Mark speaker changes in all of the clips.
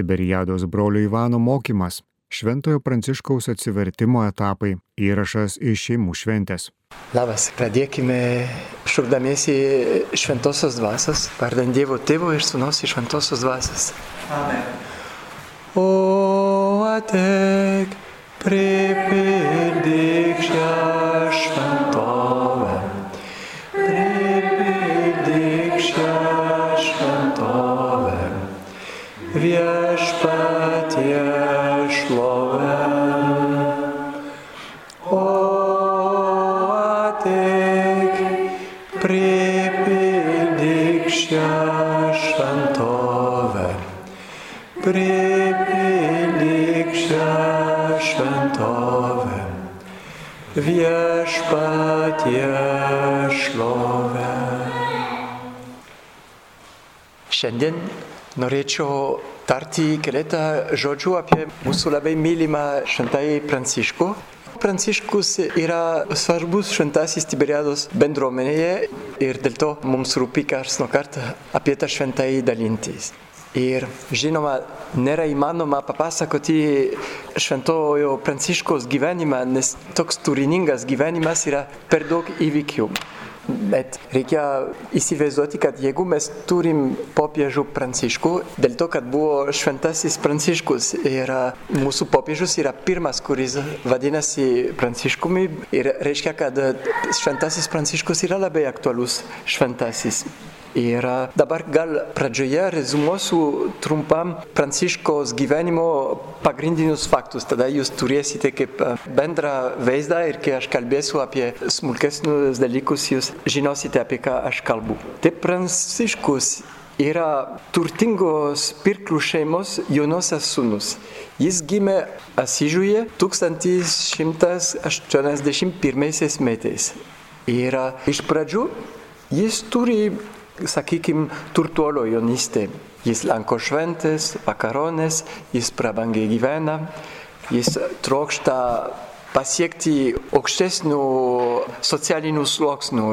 Speaker 1: Tiberiados brolio Ivano mokymas, Šventojo Pranciškaus atsivertimo etapai, įrašas iš šeimų šventės.
Speaker 2: Labas, pradėkime šūkdamiesi šventosios dvasios, vardant Dievo tėvo ir sūnaus iš šventosios dvasios. Amen. O atek, pripildyk šią šventovę. Pripildyk šią šventovę. Viešpatie šlovę. Šiandien norėčiau tarti keletą žodžių apie mūsų labai mylimą šventąjį Pranciškų. Pranciškus yra svarbus šventasis Tiberiados bendruomenėje ir dėl to mums rūpi kars nuo karto apie tą šventąjį dalintis. Ir žinoma, nėra įmanoma papasakoti šventojo Pranciškos gyvenimą, nes toks turiningas gyvenimas yra per daug įvykių. Bet reikia įsivaizduoti, kad jeigu mes turim popiežių Pranciškų, dėl to, kad buvo šventasis Pranciškus ir mūsų popiežius yra pirmas, kuris vadinasi Pranciškumi ir reiškia, kad šventasis Pranciškus yra labai aktualus šventasis. Ir dabar gal pradžioje rezumuosiu trumpam Pranciškos gyvenimo pagrindinius faktus. Tada jūs turėsite kaip bendrą vaizdą ir kai aš kalbėsiu apie smulkesnius dalykus, jūs žinosite, apie ką aš kalbu. Tai Pranciškus yra turtingos pirklių šeimos jaunosios sūnus. Jis gimė Asižuje 1181 metais. Ir iš pradžių jis turi sakykime, turtuolio jaunystė. Jis lanko šventės, vakaronės, jis prabangiai gyvena, jis trokšta pasiekti aukštesnių socialinių sluoksnių,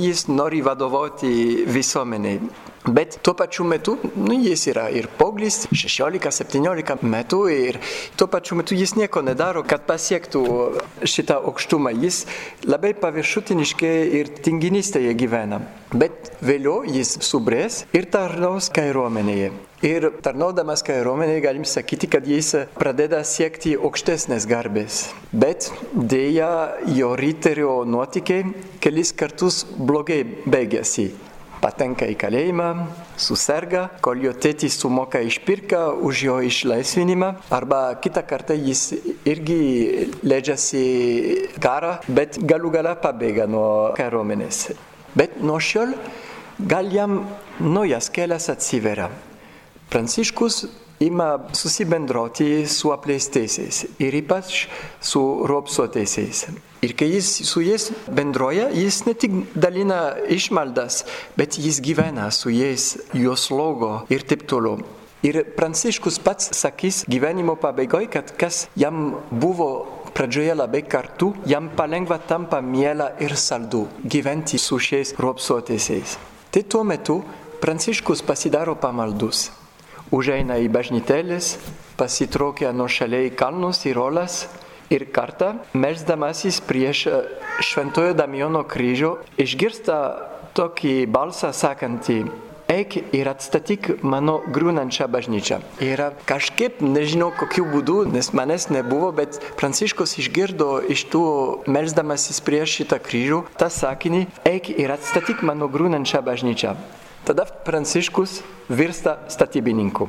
Speaker 2: jis nori vadovauti visuomeniai. Bet tuo pačiu metu nu, jis yra ir paauglys, 16-17 metų ir tuo pačiu metu jis nieko nedaro, kad pasiektų šitą aukštumą. Jis labai paviršutiniškai ir tinginystėje gyvena. Bet vėliau jis subrės ir tarnaus kairuomenėje. Ir tarnaudamas kairuomenėje galim sakyti, kad jis pradeda siekti aukštesnės garbės. Bet dėja jo ryterio nuotykiai kelis kartus blogai baigėsi patenka į kalėjimą, susirga, kol jo tėtis sumoka išpirką už jo išlaisvinimą, arba kitą kartą jis irgi leidžiasi karą, bet galų gale pabėga nuo kariuomenės. Bet nuo šiol gal jam naujas kelias atsiveria. Pranciškus ima susibendrauti su apleistaisiais ir ypač su ropsuotaisiais. Ir kai jis su jais bendroja, jis ne tik dalina išmaldas, bet jis gyvena su jais, juos logo ir taip toliau. Ir Pranciškus pats sakys gyvenimo pabaigoje, kad kas jam buvo pradžioje labai kartu, jam palengva tampa miela ir saldu gyventi su šiais ropsuotaisiais. Tai tuo metu Pranciškus pasidaro pamaldus. Užeina į bažnytėlės, pasitraukia nuo šaliai kalnus ir olas ir kartą, melzdamasis prieš Šventojo Damiono kryžių, išgirsta tokį balsą sakantį, eik ir atstatyk mano grūnančią bažnyčią. Ir kažkaip, nežinau kokiu būdu, nes manęs nebuvo, bet Pranciškus išgirdo iš tų melzdamasis prieš šitą kryžių tą sakinį, eik ir atstatyk mano grūnančią bažnyčią. Tada Pranciškus virsta statybininku.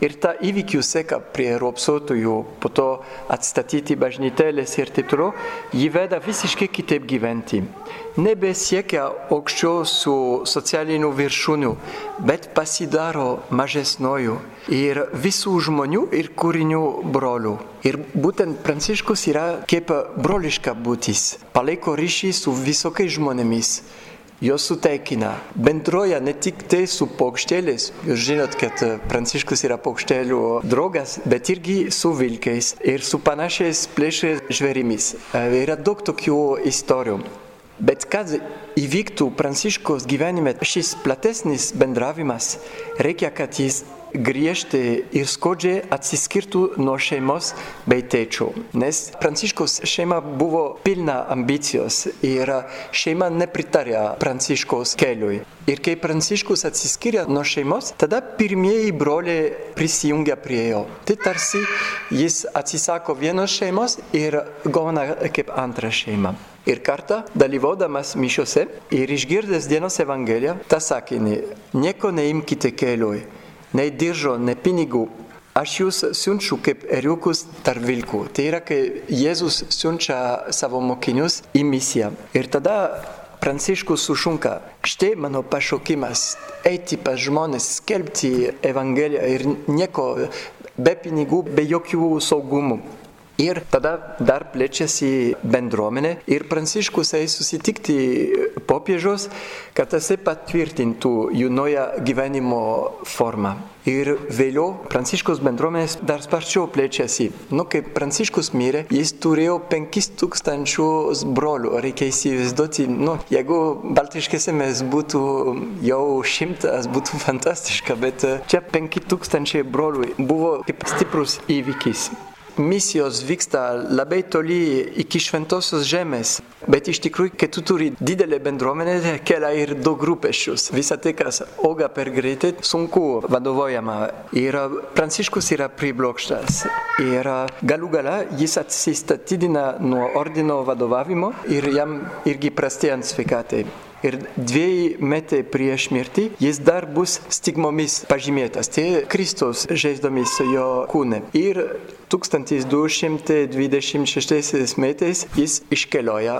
Speaker 2: Ir ta įvykių seka prie ropsuotųjų, po to atstatyti bažnytėlės ir taip toliau, jį veda visiškai kitaip gyventi. Nebesiekia aukščiau su socialiniu viršūniu, bet pasidaro mažesnojų ir visų žmonių ir kūrinių brolių. Ir būtent Pranciškus yra kaip broliška būtis, palaiko ryšį su visokiais žmonėmis jos suteikina. Bendroja ne tik tai su paukštėliais, jūs žinot, kad Pranciškus yra paukštėlių draugas, bet irgi su vilkais ir su panašiais plėšriais žvėrimis. Yra daug tokių istorijų. Bet kad įvyktų Pranciškos gyvenime šis platesnis bendravimas, reikia, kad jis griežtai ir skaudžiai atsiskirtų nuo šeimos bei tėčio. Nes Pranciškaus šeima buvo pilna ambicijos ir šeima nepritarė Pranciškaus keliui. Ir kai Pranciškus atsiskiria nuo šeimos, tada pirmieji broliai prisijungia prie jo. Tai tarsi jis atsisako vienos šeimos ir gauna kaip antrą šeimą. Ir kartą, dalyvaudamas mišiuose ir išgirdęs dienos evangeliją, tą sakinį, nieko neimkite keliui, nei diržo, nei pinigų, aš jūs siunčiu kaip eriukus tarp vilkų. Tai yra, kai Jėzus siunčia savo mokinius į misiją. Ir tada Pranciškus sušunka, štai mano pašaukimas eiti pas žmonės, skelbti Evangeliją ir nieko be pinigų, be jokių saugumų. Ir tada dar plečiasi bendruomenė ir Pranciškus eis susitikti popiežius, kad jisai patvirtintų jų naują gyvenimo formą. Ir vėliau Pranciškus bendruomenės dar sparčiau plečiasi. Nu, kai Pranciškus mirė, jis turėjo 5000 brolių. Reikia įsivaizduoti, nu, jeigu Baltiškėse mes būtų jau šimtas, būtų fantastiška, bet čia 5000 brolių buvo kaip stiprus įvykis misijos vyksta labai toli iki šventosios žemės, bet iš tikrųjų, kai tu turi didelę bendruomenę, kelia ir daug rūpešius. Visą tai, kas auga per greitai, sunku vadovaujama. Ir Pranciškus yra priblokštas. Ir galų gale jis atsistatydina nuo ordino vadovavimo ir jam irgi prastėjant sveikatai ir dviejai metai prieš mirtį jis dar bus stigmomis pažymėtas. Tai Kristus žaizdomis jo kūne. Ir 1226 metais jis iškelioja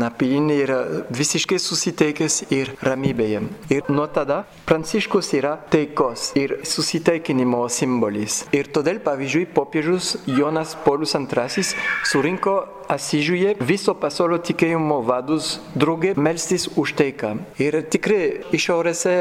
Speaker 2: Napilinį ir visiškai susiteikęs ir ramybėje. Ir nuo tada Pranciškus yra taikos ir susitaikinimo simbolis. Ir todėl, pavyzdžiui, popiežius Jonas Paulius II surinko Asyžiuje viso pasaulio tikėjimo vadus draugė melstis už taiką. Ir tikrai išorėse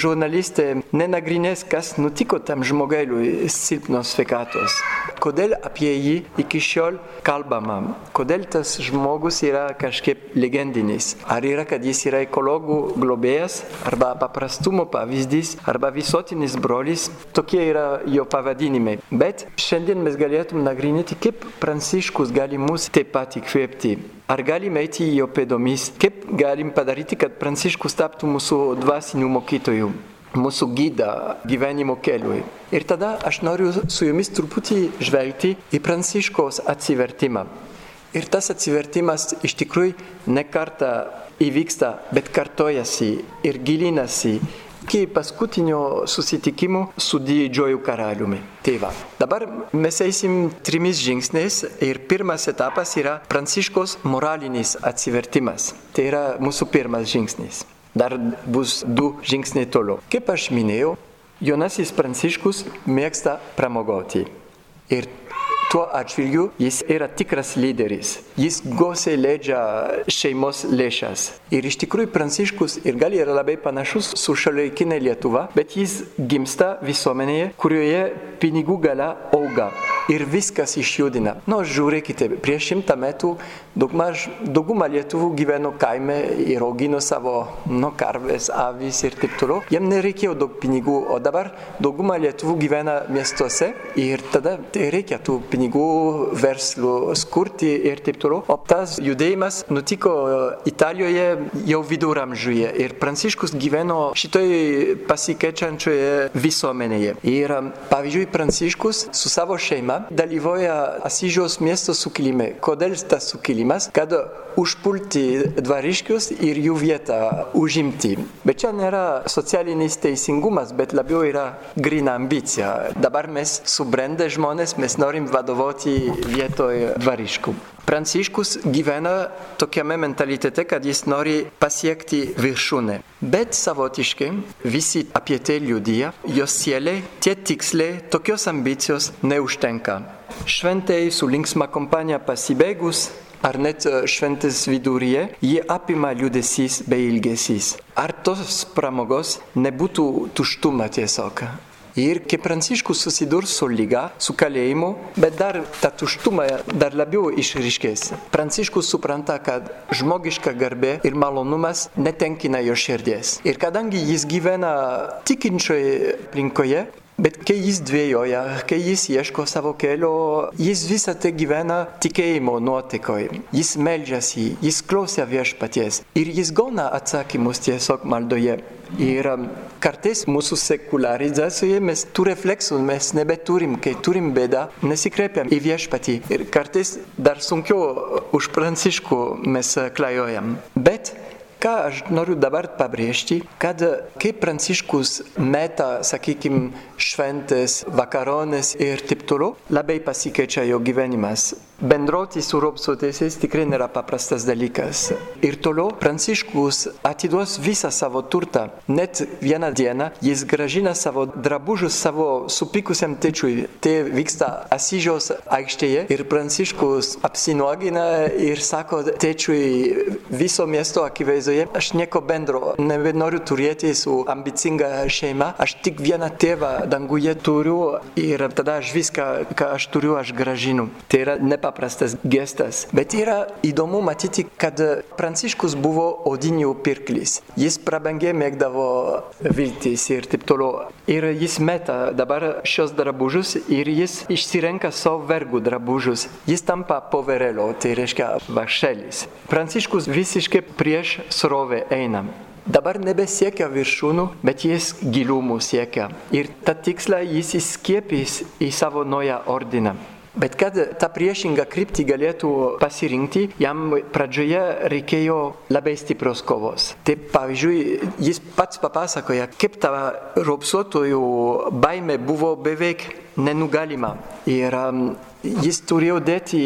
Speaker 2: žurnalistai nenagrinės, kas nutiko tam žmogeliui silpnos sveikatos kodėl apie jį iki šiol kalbama, kodėl tas žmogus yra kažkaip legendinis. Ar yra, kad jis yra ekologų globėjas, arba paprastumo pavyzdys, arba visuotinis brolis, tokie yra jo pavadinimai. Bet šiandien mes galėtum nagrinėti, kaip Pranciškus gali mus taip pat įkvėpti. Ar galim eiti jo pėdomis, kaip galim padaryti, kad Pranciškus taptų mūsų dvasinių mokytojų mūsų gydą gyvenimo keliui. Ir tada aš noriu su jumis truputį žvelgti į Pranciškaus atsivertimą. Ir tas atsivertimas iš tikrųjų ne kartą įvyksta, bet kartojasi ir gilinasi iki paskutinio susitikimo su didžiuoju karaliumi. Tai va. Dabar mes eisim trimis žingsniais ir pirmas etapas yra Pranciškos moralinis atsivertimas. Tai yra mūsų pirmas žingsnis. Dar bus du žingsniai toliau. Kaip aš minėjau, Jonasis Pranciškus mėgsta pramogoti. Ir tuo atžvilgiu jis yra tikras lyderis. Jis gausiai leidžia šeimos lėšas. Ir iš tikrųjų Pranciškus ir gal yra labai panašus su šiuolaikinė Lietuva, bet jis gimsta visuomenėje, kurioje pinigų gale auga ir viskas išjudina. Nu, žiūrėkite, prieš šimtą metų daugmaž dauguma lietuvų gyveno kaime ir augino savo nu, karves, avis ir taip toliau. Jiem nereikėjo daug pinigų, o dabar dauguma lietuvų gyvena miestuose ir tada tai reikia tų pinigų verslų skurti ir taip toliau. O tas judėjimas nutiko Italijoje jau viduramžiuje ir Pranciškus gyveno šitoj pasikeičiančioje visuomenėje. Ir pavyzdžiui, Pranciškus su savo šeima dalyvauja Asyžiaus miesto sukilime. Kodėl tas sukilimas? Kad užpulti dvariškius ir jų vietą užimti. Bet čia nėra socialinis teisingumas, bet labiau yra grina ambicija. Dabar mes subrendę žmonės, mes norim vadovauti vietoj dvariškų. Pranciškus gyvena tokiame mentalitete, kad jis nori pasiekti viršūnę. Bet savotiškai visi apie tai liudyja, jos sielė, tie tiksliai, tokios ambicijos neužtenka. Šventai su linksma kompanija pasibaigus, ar net šventės viduryje, jie apima liūdėsys bei ilgesys. Ar tos pramogos nebūtų tuštuma tiesiog? Ir kai Pranciškus susidurs su lyga, su kalėjimu, bet dar ta tuštuma dar labiau išryškės. Pranciškus supranta, kad žmogiška garbė ir malonumas netenkina jo širdies. Ir kadangi jis gyvena tikinčioje aplinkoje, Bet kai jis dvėjoja, kai jis ieško savo kelio, jis visą tai gyvena tikėjimo nuotaikoje. Jis meldžiasi, jis klausia viešpaties ir jis gauna atsakymus tiesiog maldoje. Ir um, kartais mūsų sekularizacijoje mes tų refleksų mes nebeturim, kai turim bėdą, nesikreipiam į viešpatį. Ir kartais dar sunkiau už pranciškų mes klajojam. Bet Ką aš noriu dabar pabrėžti, kad kai Pranciškus meta, sakykime, šventės, vakaronės ir taip toliau, labai pasikeičia jo gyvenimas. Bendroti su robsotėsiais tikrai nėra paprastas dalykas. Ir toliau Pranciškus atiduos visą savo turtą. Net vieną dieną jis gražina savo drabužius savo supikusiam tėčiui. Tai vyksta Asyžiaus aikštėje ir Pranciškus apsinuogina ir sako tėčiui viso miesto akivaizdoje, aš nieko bendro nebenoriu turėti su ambicinga šeima, aš tik vieną tėvą danguje turiu ir tada aš viską, ką aš turiu, aš gražinu. Tai yra nepaprastas nepaprastas gestas. Bet yra įdomu matyti, kad Pranciškus buvo odinių pirklis. Jis prabangiai mėgdavo viltis ir taip toliau. Ir jis meta dabar šios drabužius ir jis išsirenka savo vergų drabužius. Jis tampa poverelo, tai reiškia vašelis. Pranciškus visiškai prieš srovę eina. Dabar nebesiekia viršūnų, bet jis gilumų siekia. Ir tą tikslą jis įskiepys į savo naują ordiną. Bet kad tą priešingą kryptį galėtų pasirinkti, jam pradžioje reikėjo labai stiprios kovos. Taip, pavyzdžiui, jis pats papasakoja, kaip ta ropsuotojų baime buvo beveik nenugalima. Ir um, jis turėjo dėti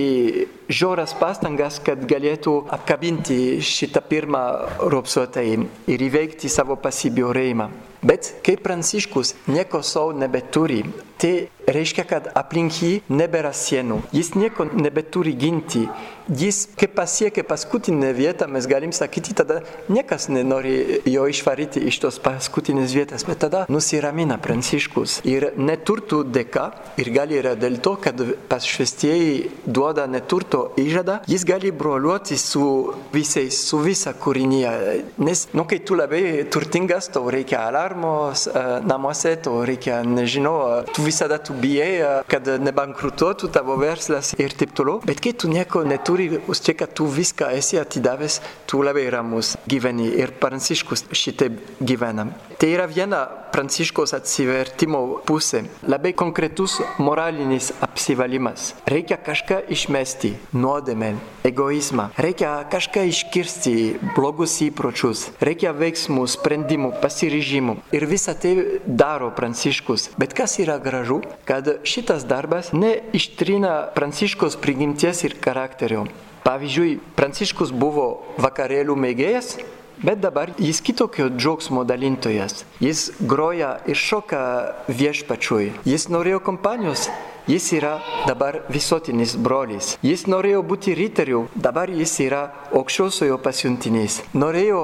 Speaker 2: žioras pastangas, kad galėtų apkabinti šitą pirmą ropsuotąjį ir įveikti savo pasibjaurėjimą. Bet kai Pranciškus nieko savo nebeturi, tai reiškia, kad aplink jį nebėra sienų. Jis nieko nebeturi ginti. Jis, kai pasiekia paskutinę vietą, mes galim sakyti, tada niekas nenori jo išvaryti iš tos paskutinės vietos, bet tada nusiramina Pranciškus. Ir neturtų dėka, ir gal yra dėl to, kad pas švestieji duoda neturto įžadą, jis gali broliuoti su visais, su visa kūrinyje. Nes, nu, kai tu labai turtingas, tau reikia alarmos uh, namuose, tau reikia, nežinau, tu visada tu bijai, kad nebankrutuotų tavo verslas ir taip toliau. Bet kai tu nieko neturi, už tai, kad tu viską esi atidavęs, tu labai ramus gyveni ir Pranciškus šitaip gyvena. Tai yra viena Pranciškos atsivertimo pusė. Labai konkretus moralinis apsivalymas. Reikia kažką išmesti, nuodėmę, egoizmą. Reikia kažką iškirsti, blogus įpročius. Reikia veiksmų, sprendimų, pasiryžimų. Ir visą tai daro Pranciškus. Bet kas yra gražu, kad šitas darbas neištrina Pranciškos prigimties ir charakterio. Pavyzdžiui, Pranciškus buvo vakarėlių mėgėjas, bet dabar jis kitokio džiaugsmo dalintojas. Jis groja ir šoka viešpačiui. Jis norėjo kompanijos. Jis yra dabar visuotinis brolis. Jis norėjo būti riteriu, dabar jis yra aukščiosiojo pasiuntinys. Norėjo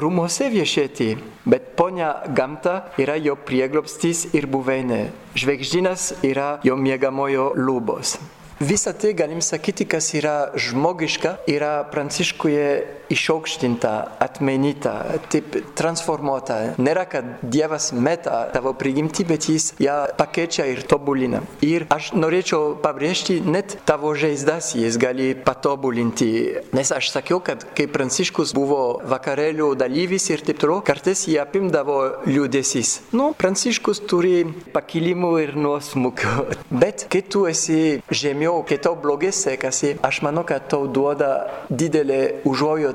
Speaker 2: rūmose viešėti, bet ponia gamta yra jo prieglobstis ir buveinė. Žvaigždynas yra jo mėgamojo lubos. Visą tai galim sakyti, kas yra žmogiška, yra pranciškuje išaukštinta, atmenyta, taip transformuota. Nėra, kad Dievas meta tavo prigimtį, bet jis ją pakeičia ir tobulina. Ir aš norėčiau pabrėžti, net tavo žaizdas jis gali patobulinti. Nes aš sakiau, kad kai pranciškus buvo vakarėlių dalyvis ir taip toliau, kartais jį apimdavo liūdėsis. Nu, pranciškus turi pakilimų ir nuosmukių. Bet kai tu esi žemiau, kai tau blogai sekasi, aš manau, kad tau duoda didelę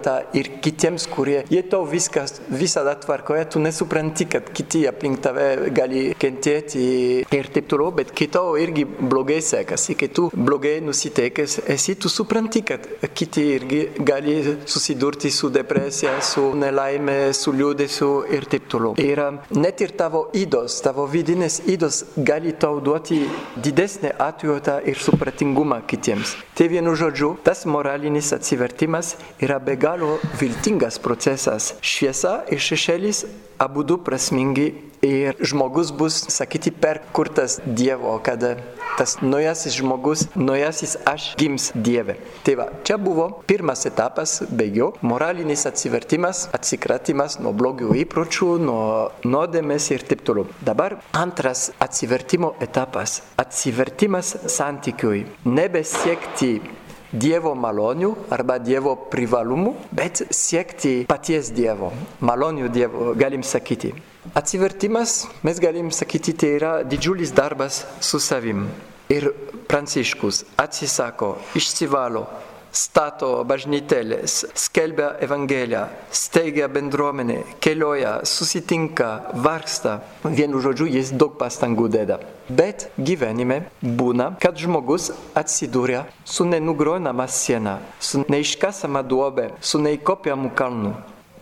Speaker 2: užuojautą ir kitiems, kurie, jie tau viskas visada tvarkoja, tu nesupranti, kad kiti aplink tave gali kentėti ir taip toliau, bet kai tau irgi blogai sekasi, kai tu blogai nusiteikęs esi, tu supranti, kad kiti irgi gali susidurti su depresija, su nelaime, su liūdėsiu ir taip toliau. Ir net ir tavo įdos, tavo vidinės įdos gali tau duoti didesnę atjautą ir supratimą dėkingumą kitiems. Tai vienu žodžiu, tas moralinis atsivertimas yra be galo viltingas procesas. Šviesa ir šešėlis abu du prasmingi ir žmogus bus, sakyti, perkurtas Dievo, kad tas naujasis žmogus, naujasis aš gims Dieve. Tai va, čia buvo pirmas etapas, baigiau, moralinis atsivertimas, atsikratimas nuo blogių įpročių, nuo nuodėmės ir taip toliau. Dabar antras atsivertimo etapas - atsivertimas santykiui. Nebesiekti Dievo malonių arba Dievo privalumų, bet siekti paties Dievo, malonių Dievo, galim sakyti. Atsivertimas, mes galim sakyti, tai yra didžiulis darbas su savim. Ir Pranciškus atsisako, išsivalo, stato bažnytėlės, skelbia Evangeliją, steigia bendruomenę, kelioja, susitinka, vargsta. Vienu žodžiu, jis daug pastangų deda. Bet gyvenime būna, kad žmogus atsidūrė su nenugrojama siena, su neiškasama duobė, su neįkopiamu kalnu.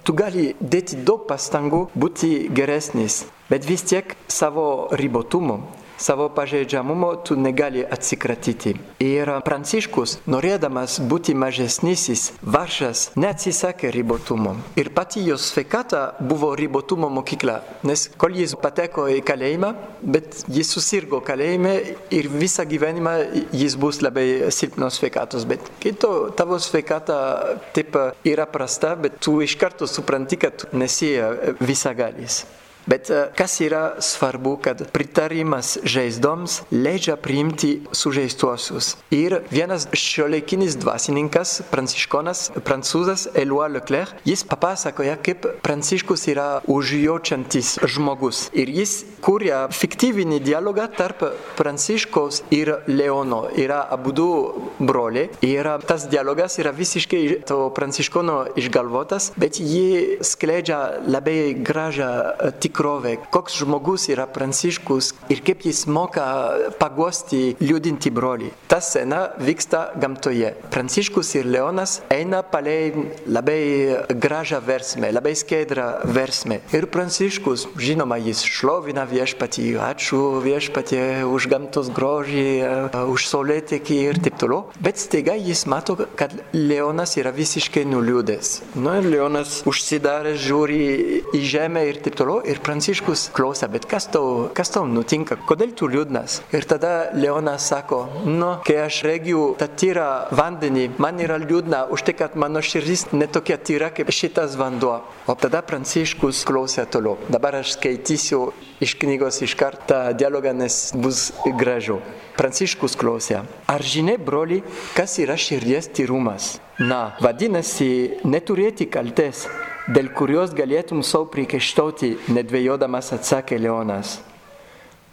Speaker 2: Tu gali dėti daug pastangų būti geresnis, bet vis tiek savo ribotumo, savo pažeidžiamumo tu negali atsikratyti. Ir Pranciškus, norėdamas būti mažesnysis, varšas neatsisakė ribotumo. Ir pati jo sveikata buvo ribotumo mokykla, nes kol jis pateko į kalėjimą, bet jis susirgo kalėjime ir visą gyvenimą jis bus labai silpnos sveikatos. Bet kito tavo sveikata taip yra prasta, bet tu iš karto supranti, kad nesi visagalis. Bet kas yra svarbu, kad pritarimas žaizdoms leidžia priimti sužeistuosius. Ir vienas šiuolaikinis dvasininkas, pranciškonas, prancūzas Eloi Leclerc, jis papasakoja, kaip pranciškus yra užjaučiantis žmogus. Ir jis kuria fiktyvinį dialogą tarp pranciškaus ir Leono. Yra abu du broliai. Ir tas dialogas yra visiškai to pranciškono išgalvotas, bet jį skleidžia labai gražią tik tikrovė, koks žmogus yra Pranciškus ir kaip jis moka paguosti, liūdinti brolį. Ta scena vyksta gamtoje. Pranciškus ir Leonas eina palei labai gražią versmę, labai skaidrą versmę. Ir Pranciškus, žinoma, jis šlovina viešpatį, ačiū viešpatį už gamtos grožį, už saulėtekį ir taip toliau. Bet staiga jis mato, kad Leonas yra visiškai nuliūdęs. Nu, Leonas užsidaręs žiūri į žemę ir taip toliau. Ir Pranciškus klausia, bet kas tau, kas tau nutinka, kodėl tu liūdnas? Ir tada Leonas sako, nu, kai aš regiu tą tyrą vandenį, man yra liūdna už tai, kad mano širdis netokia tyra kaip šitas vanduo. O tada Pranciškus klausia toliau. Dabar aš skaitysiu iš knygos iš kartą dialogą, nes bus gražu. Pranciškus klausia, ar žinai, broli, kas yra širdies tyrumas? Na, vadinasi, neturėti kaltės dėl kurios galėtum savo priekaištauti, nedvėjodamas atsakė Leonas.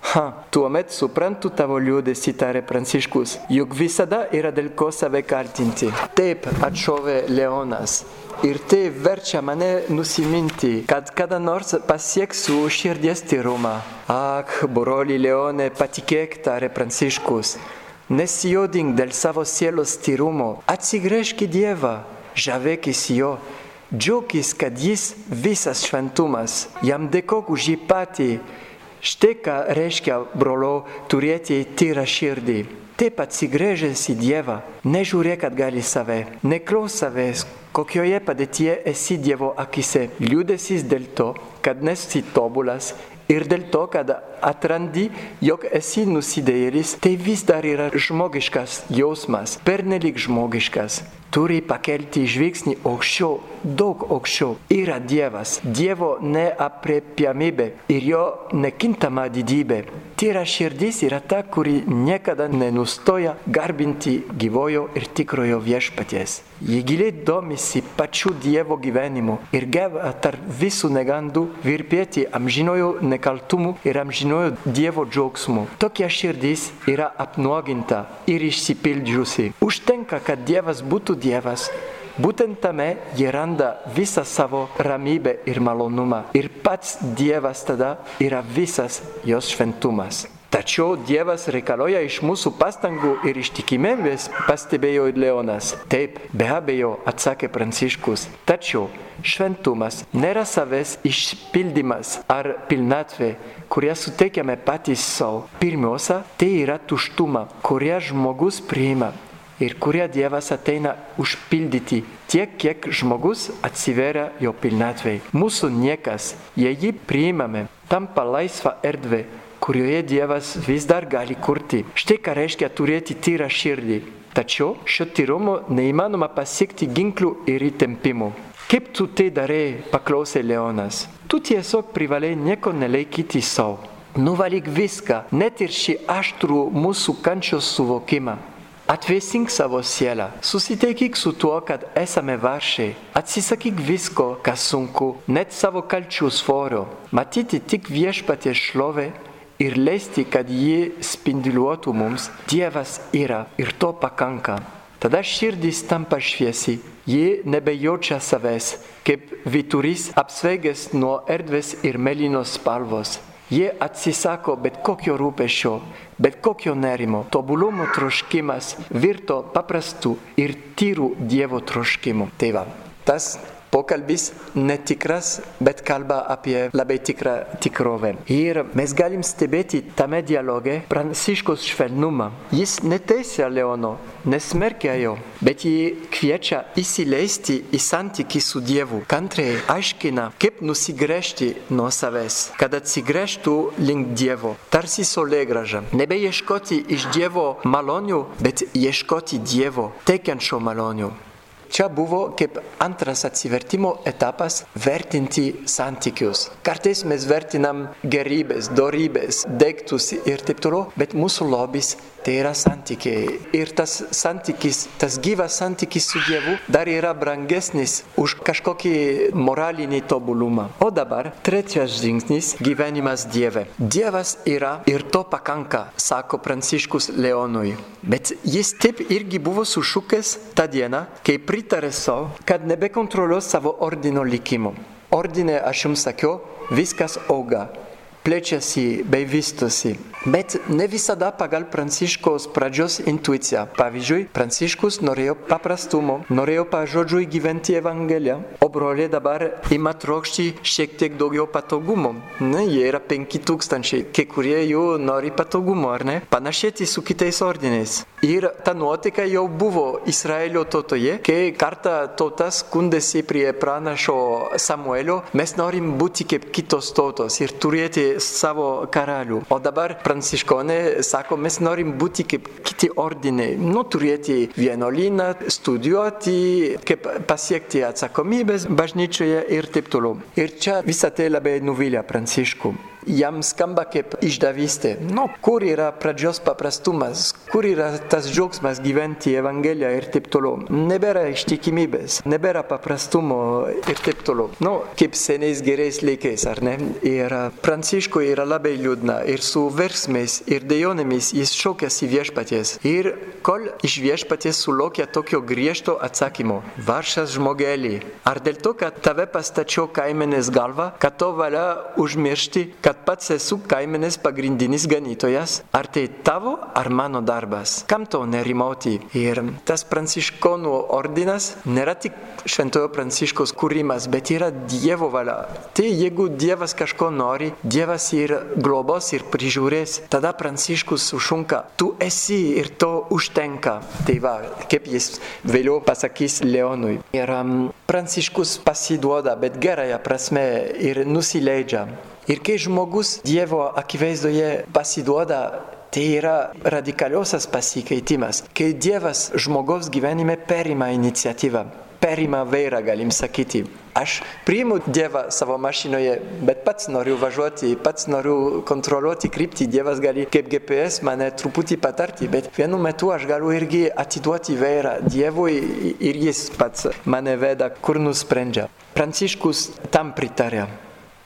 Speaker 2: Ha, tuomet suprantu tavo liūdėsi, tarė Pranciškus, juk visada yra dėl ko save kaltinti. Taip, atšovė Leonas. Ir tai verčia mane nusiminti, kad kada nors pasieksiu širdies tyrumą. Ak, broli Leone, patikėk, tarė Pranciškus. Nesijodink dėl savo sielos tyrumo, atsigręžk į Dievą, žavėkis jo džiaukis, kad jis visas šventumas, jam dėkok už jį patį. Štai ką reiškia, brolo, turėti tyrą širdį. Taip atsigręžęs į Dievą, nežiūrėk atgal į save, neklaus savęs, kokioje padėtyje esi Dievo akise. Liūdėsis dėl to, kad nesi tobulas ir dėl to, kad atrandi, jog esi nusidėjėlis, tai vis dar yra žmogiškas jausmas, pernelik žmogiškas turi pakelti žvilgsnį aukščiau, daug aukščiau. Yra Dievas, Dievo neapriepiamybė ir jo nekintama didybė. Tyra širdis yra ta, kuri niekada nenustoja garbinti gyvojo ir tikrojo viešpaties. Ji giliai domisi pačiu Dievo gyvenimu ir geba tarp visų negandų virpėti amžinojo nekaltumu ir amžinojo Dievo džiaugsmu. Tokia širdis yra apnuoginta ir išsipildžiusi. Užtenka, kad Dievas būtų Dievas. Būtent tame jie randa visą savo ramybę ir malonumą. Ir pats Dievas tada yra visas jos šventumas. Tačiau Dievas reikalauja iš mūsų pastangų ir ištikimybės, pastebėjo Leonas. Taip, be abejo, atsakė Pranciškus. Tačiau šventumas nėra savęs išpildymas ar pilnatvė, kurią suteikiame patys savo. Pirmiausia, tai yra tuštuma, kurią žmogus priima ir kurią Dievas ateina užpildyti tiek, kiek žmogus atsiveria jo pilnatvei. Mūsų niekas, jei jį priimame, tampa laisva erdvė, kurioje Dievas vis dar gali kurti. Štai ką reiškia turėti tyrą širdį. Tačiau šio tyrumo neįmanoma pasiekti ginklų ir įtempimų. Kaip tu tai darai, paklausė Leonas. Tu tiesiog privalai nieko nelaikyti savo. Nuvalyk viską, net ir šį aštrų mūsų kančios suvokimą. Atvėsink savo sielą, susitaikyk su tuo, kad esame varšiai, atsisakyk visko, kas sunku, net savo kalčių svorio, matyti tik viešpaties šlovę ir leisti, kad ji spinduliuotų mums, Dievas yra ir to pakanka. Tada širdis tampa šviesi, ji nebejaučia savęs, kaip vyturys apsvaigęs nuo erdvės ir melinos spalvos. Jie atsisako bet kokio rūpešio, bet kokio nerimo. Tobulumo troškimas virto paprastu ir tyru Dievo troškimu. Tai va, tas pokalbis netikras, bet kalba apie labai tikrą tikrovę. Ir mes galim stebėti tame dialoge Pranciškos švelnumą. Jis neteisia Leono, nesmerkia jo, bet jį kviečia įsileisti į santykį su Dievu. Kantriai aiškina, kaip nusigręžti nuo savęs, kad atsigręžtų link Dievo. Tarsi solėgraža. Nebeieškoti iš Dievo malonių, bet ieškoti Dievo teikiančio malonių. čia buvo kaip antras atsivertimo etapas vertinti santykius. Kartais mes vertinam gerybės, dorybės, daiktus ir taip toliau, bet mūsų lobis tai yra santykiai. Ir tas santykis, tas gyvas santykis su Dievu dar yra brangesnis už kažkokį moralinį tobulumą. O dabar trečias žingsnis - gyvenimas Dieve. Dievas yra ir to pakanka, sako Pranciškus Leonui. Bet jis taip irgi buvo sušūkęs tą dieną, kai pritarė savo, kad nebekontroliuos savo ordino likimo. Ordine, aš jums sakiau, viskas auga, plečiasi bei vystosi. Bet ne visada pagal Pranciškos pradžios intuiciją. Pavyzdžiui, Pranciškus norėjo paprastumo, norėjo pažodžiui gyventi Evangeliją, o broliai dabar ima trokšti šiek tiek daugiau patogumo. Ne, jie yra penki tūkstančiai, kai kurie jų nori patogumo, ar ne? Panašėti su kitais ordinais. Ir ta nuotaika jau buvo Izraelio tautoje, kai kartą tautas skundėsi prie pranašo Samuelio, mes norim būti kaip kitos tautos ir turėti savo karalių. O dabar pranciškonai sako, mes norim būti kaip kiti ordinai, nu turėti vienuolyną, studijuoti, kaip pasiekti atsakomybės bažnyčioje ir taip toliau. Ir čia visą tai labai nuvilia pranciškų jam skamba kaip išdavystė. Nu, kur yra pradžios paprastumas, kur yra tas džiaugsmas gyventi Evangeliją ir taip toliau. Nebėra ištikimybės, nebėra paprastumo ir taip toliau. Nu, kaip seniais gerais laikais, ar ne? Ir Pranciškui yra labai liūdna ir su versmais ir dejonėmis jis šaukėsi viešpaties. Ir kol iš viešpaties sulaukia tokio griežto atsakymo, varšas žmogelį, ar dėl to, kad tave pastačiau kaimenės galvą, kad to valia užmiršti, kad kad pats esu kaimenės pagrindinis ganytojas, ar tai tavo ar mano darbas. Kam to nerimauti? Ir tas pranciškonų ordinas nėra tik šventojo pranciškos kūrimas, bet yra Dievo valia. Tai jeigu Dievas kažko nori, Dievas ir globos ir prižiūrės, tada pranciškus sušunka, tu esi ir to užtenka. Tai va, kaip jis vėliau pasakys Leonui. Ir um, pranciškus pasiduoda, bet gerąją prasme ir nusileidžia. Ir kai žmogus Dievo akivaizdoje pasiduoda, tai yra radikaliosios pasikeitimas, kai Dievas žmogaus gyvenime perima iniciatyvą, perima vairą, galim sakyti. Aš priimu Dievą savo mašinoje, bet pats noriu važiuoti, pats noriu kontroliuoti kryptį, Dievas gali kaip GPS mane truputį patarti, bet vienu metu aš galiu irgi atiduoti vairą Dievui ir jis pats mane veda, kur nusprendžia. Pranciškus tam pritarė.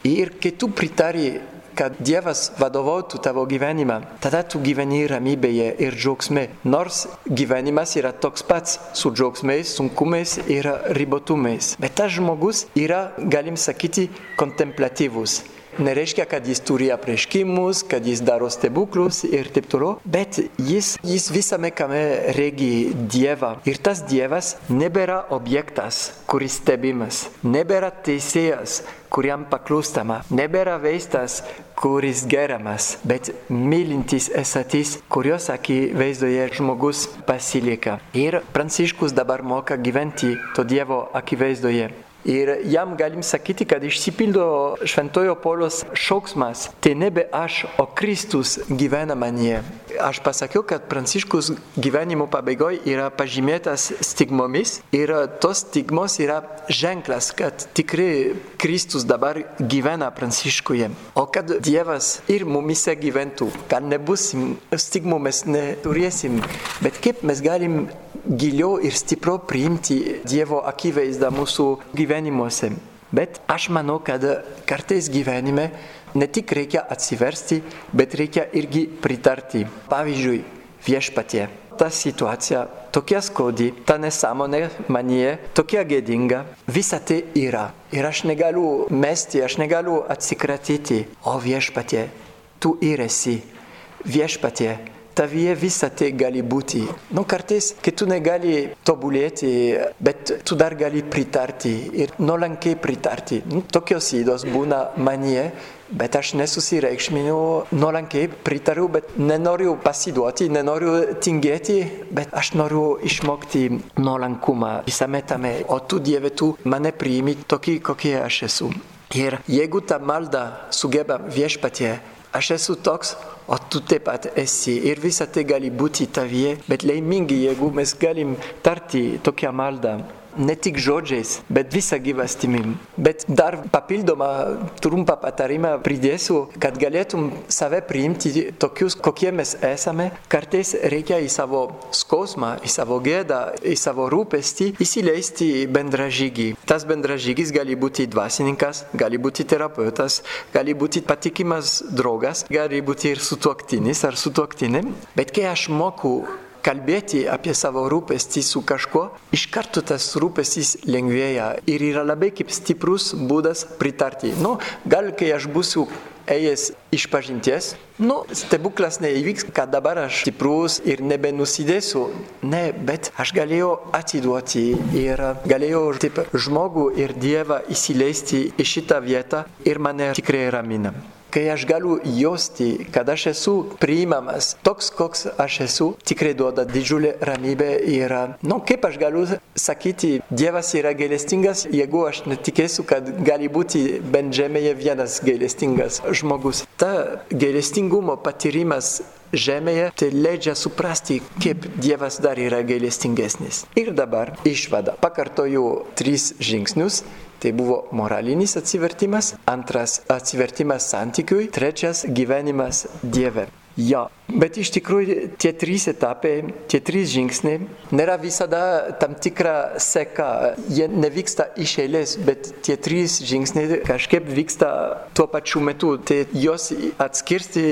Speaker 2: Ir kai tu pritari, kad Dievas vadovautų tavo gyvenimą, tada tu gyveni ramybėje ir džiaugsme. Nors gyvenimas yra toks pats su džiaugsmais, sunkumais ir ribotumais. Bet tas žmogus yra, galim sakyti, kontemplatyvus. Nereiškia, kad jis turi apreiškimus, kad jis daro stebuklus ir taip toliau, bet jis, jis visame kame regi Dievą. Ir tas Dievas nebėra objektas, kuris stebimas, nebėra teisėjas, kuriam paklūstama, nebėra veistas, kuris geriamas, bet mylintis esatis, kurios akivaizdoje žmogus pasilieka. Ir Pranciškus dabar moka gyventi to Dievo akivaizdoje. Ir jam galim sakyti, kad išsipildo Šventojo Paulius šauksmas. Tai nebe aš, o Kristus gyvena manyje. Aš pasakiau, kad Pranciškus gyvenimo pabaigoje yra pažymėtas stigmomis ir tos stigmos yra ženklas, kad tikrai Kristus dabar gyvena Pranciškuje. O kad Dievas ir mumise gyventų, kad nebus stigmų mes neturėsim, bet kaip mes galim giliau ir stipriau priimti Dievo akivaizdą mūsų gyvenimuose. Bet aš manau, kad kartais gyvenime ne tik reikia atsiversti, bet reikia irgi pritarti. Pavyzdžiui, viešpatie. Ta situacija tokia skaudi, ta nesąmonė manie, tokia gėdinga, visa tai yra. Ir aš negaliu mesti, aš negaliu atsikratyti. O viešpatie, tu ir esi. Viešpatie, tavyje visa tai gali būti. Nu, kartais, kai tu negali tobulėti, bet tu dar gali pritarti ir nuolankiai pritarti. Nu, tokios įdos būna manie, bet aš nesusireikšminu, nuolankiai pritariu, bet nenoriu pasiduoti, nenoriu tingėti, bet aš noriu išmokti nuolankumą visame tame. O tu, Dieve, tu mane priimi tokį, kokie aš esu. Ir jeigu ta malda sugeba viešpatie, aš esu toks, o tu taip pat esi. Ir visa tai gali būti tavyje, bet laimingi, jeigu mes galim tarti tokią maldą ne tik žodžiais, bet visą gyvastimim. Bet dar papildomą trumpą patarimą pridėsiu, kad galėtum save priimti tokius, kokie mes esame. Kartais reikia į savo skausmą, į savo gėdą, į savo rūpestį įsileisti bendražygį. Tas bendražygis gali būti dvasininkas, gali būti terapeutas, gali būti patikimas draugas, gali būti ir sutuoktinis ar sutuoktinė. Bet kai aš moku kalbėti apie savo rūpestį su kažkuo, iš karto tas rūpestis lengvėja ir yra labai kaip stiprus būdas pritarti. Nu, gal kai aš būsiu ėjęs iš pažinties, nu, stebuklas neįvyks, kad dabar aš stiprus ir nebenusidėsiu. Ne, bet aš galėjau atiduoti ir galėjau taip žmogų ir Dievą įsileisti į šitą vietą ir mane tikrai ramina kai aš galiu jausti, kad aš esu priimamas toks, koks aš esu, tikrai duoda didžiulę ramybę ir, nu, kaip aš galiu sakyti, Dievas yra gailestingas, jeigu aš netikėsiu, kad gali būti bent žemėje vienas gailestingas žmogus. Ta gailestingumo patyrimas žemėje, tai leidžia suprasti, kaip Dievas dar yra gailestingesnis. Ir dabar išvada. Pakartoju tris žingsnius Tai buvo moralinis atsivertimas, antras atsivertimas santykiui, trečias gyvenimas Dieve. Jo, bet iš tikrųjų tie trys etapai, tie trys žingsniai nėra visada tam tikra seka, jie nevyksta iš eilės, bet tie trys žingsniai kažkaip vyksta tuo pačiu metu. Tai juos atskirti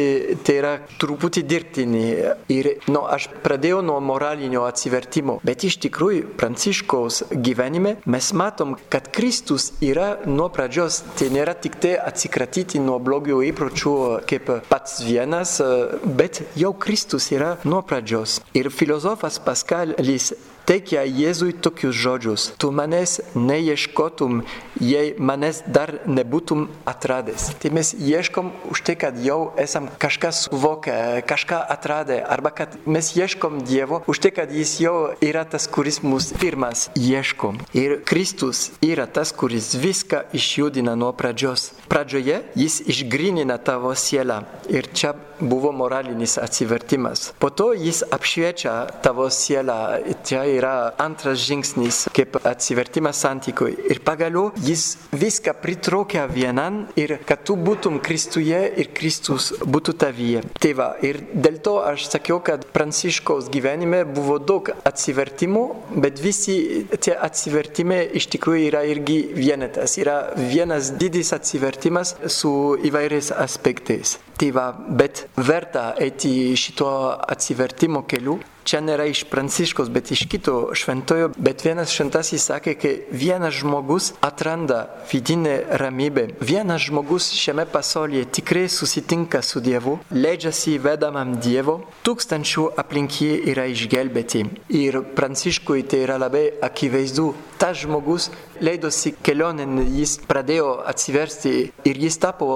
Speaker 2: tai yra truputį dirbtini. Ir nu, aš pradėjau nuo moralinio atsivertimo, bet iš tikrųjų Pranciškaus gyvenime mes matom, kad Kristus yra nuo pradžios, tai nėra tik tai atsikratyti nuo blogio įpročių kaip pats vienas bet jau Kristus yra nuo pradžios. Ir filosofas Paskalis teikia Jėzui tokius žodžius. Tu manęs neieškotum, jei manęs dar nebūtum atradęs. Tai mes ieškom už tai, kad jau esam kažką suvokę, kažką atradę, arba kad mes ieškom Dievo už tai, kad Jis jau yra tas, kuris mus pirmas ieško. Ir Kristus yra tas, kuris viską išjudina nuo pradžios. Pradžioje Jis išgrinina tavo sielą. Ir čia buvo moralinis atsivertimas. Po to Jis apšviečia tavo sielą. Čia yra antras žingsnis, kaip atsivertimas santykiui. Ir pagaliau jis viską pritraukia vienan ir kad tu būtum Kristuje ir Kristus būtų tavyje. Tai va, ir dėl to aš sakiau, kad Pranciškaus gyvenime buvo daug atsivertimų, bet visi tie atsivertimai iš tikrųjų yra irgi vienetas. Yra vienas didis atsivertimas su įvairiais aspektais. Tai va, bet verta eiti šito atsivertimo keliu čia nėra iš Pranciškos, bet iš kito šventojo, bet vienas šventasis sakė, kai vienas žmogus atranda vidinę ramybę, vienas žmogus šiame pasaulyje tikrai susitinka su Dievu, leidžiasi vedamam Dievo, tūkstančių aplink jį yra išgelbėti. Ir Pranciškui tai yra labai akivaizdu. Tas žmogus leidosi kelionėn, jis pradėjo atsiversti ir jis tapo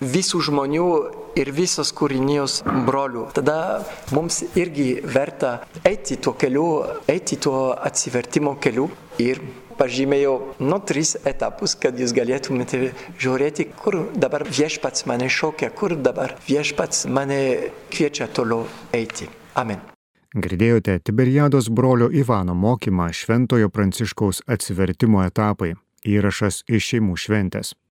Speaker 2: visų žmonių ir visos kūrinijos brolių. Tada mums irgi verta eiti tuo keliu, eiti tuo atsivertimo keliu ir pažymėjau nu tris etapus, kad jūs galėtumėte žiūrėti, kur dabar viešpats mane šaukia, kur dabar viešpats mane kviečia toliau eiti. Amen.
Speaker 1: Girdėjote Tiberiados brolio Ivano mokymą Šventojo Pranciškaus atsivertimo etapai. Įrašas iš šeimų šventės.